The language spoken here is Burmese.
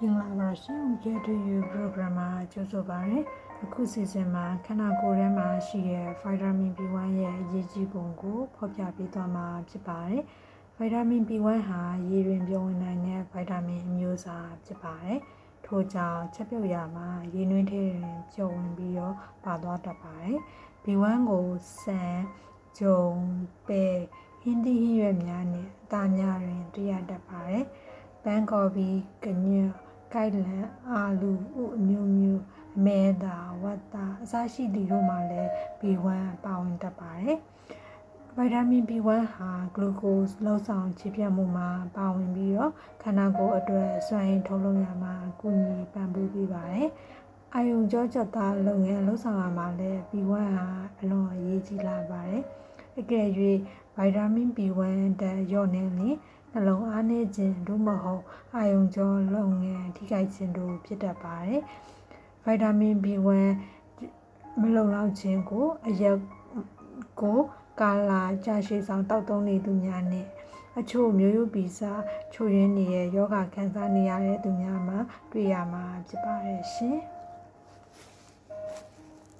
မင်္ဂလာပါရှင် Get to You program မှာကြိုဆိုပါရစေ။အခုစီစဉ်မှာခန္ဓာကိုယ်ထဲမှာရှိတဲ့ vitamin B1 ရဲ့အရေးကြီးပုံကိုဖော်ပြပေးသွားမှာဖြစ်ပါတယ်။ vitamin B1 ဟာရေတွင်ပြုံးဝင်နိုင်တဲ့ vitamin အမျိုးအစားဖြစ်ပါတယ်။ထို့ကြောင့်ချက်ပြုတ်ရမှာရေနွေးထဲတွင်ပြုံးဝင်ပြီးတော့ပါသွားတတ်ပါတယ်။ B1 ကိုဆန်၊ဂျုံ၊ပဲ၊ဟင်းသီးဟင်းရွက်များနှင့်အသားများတွင်တွေ့ရတတ်ပါတယ်။ပန်းကော်ပီ၊ကညွတ်၊ ကိုက်လန်၊အာလူ၊ဥအမျိုးမျိုး၊အမဲသား၊ဝက်သားအစရှိသည်တို့မှာလည်း B1 ပါဝင်တတ်ပါတယ်။ဗိုက်တာမင် B1 ဟာဂလူကို့စ်လှုပ်ဆောင်ခြေပြတ်မှုမှာပါဝင်ပြီးတော့ခန္ဓာကိုယ်အတွက်စွမ်းရည်ထုတ်လုပ်ရမှာအကူအညီပံ့ပိုးပေးပါတယ်။အာယုံကြောချက်သားလုပ်ငန်းလှုပ်ဆောင်ရမှာလည်း B1 ဟာအလွန်အရေးကြီးလာပါတယ်။အကယ်၍ဗိုက်တာမင် B1 တက်လျော့နေရင် နှလုံးအားနည်းခြင်းသို့မဟုတ်အာယုံကြောလုပ်ငန်းထိခိုက်ခြင်းတို့ဖြစ်တတ်ပါတယ်။ဗိုက်တာမင် B1 မလုံလောက်ခြင်းကိုအရက်ကိုကာလာကြာရှည်ဆောင်တောက်သုံးနေသူများနဲ့အချို့မျိုးရိုးဗီဇချို့ရင်းနေတဲ့ယောဂခံစားနေရတဲ့သူများမှာတွေ့ရမှာဖြစ်ပါတယ်ရှင်။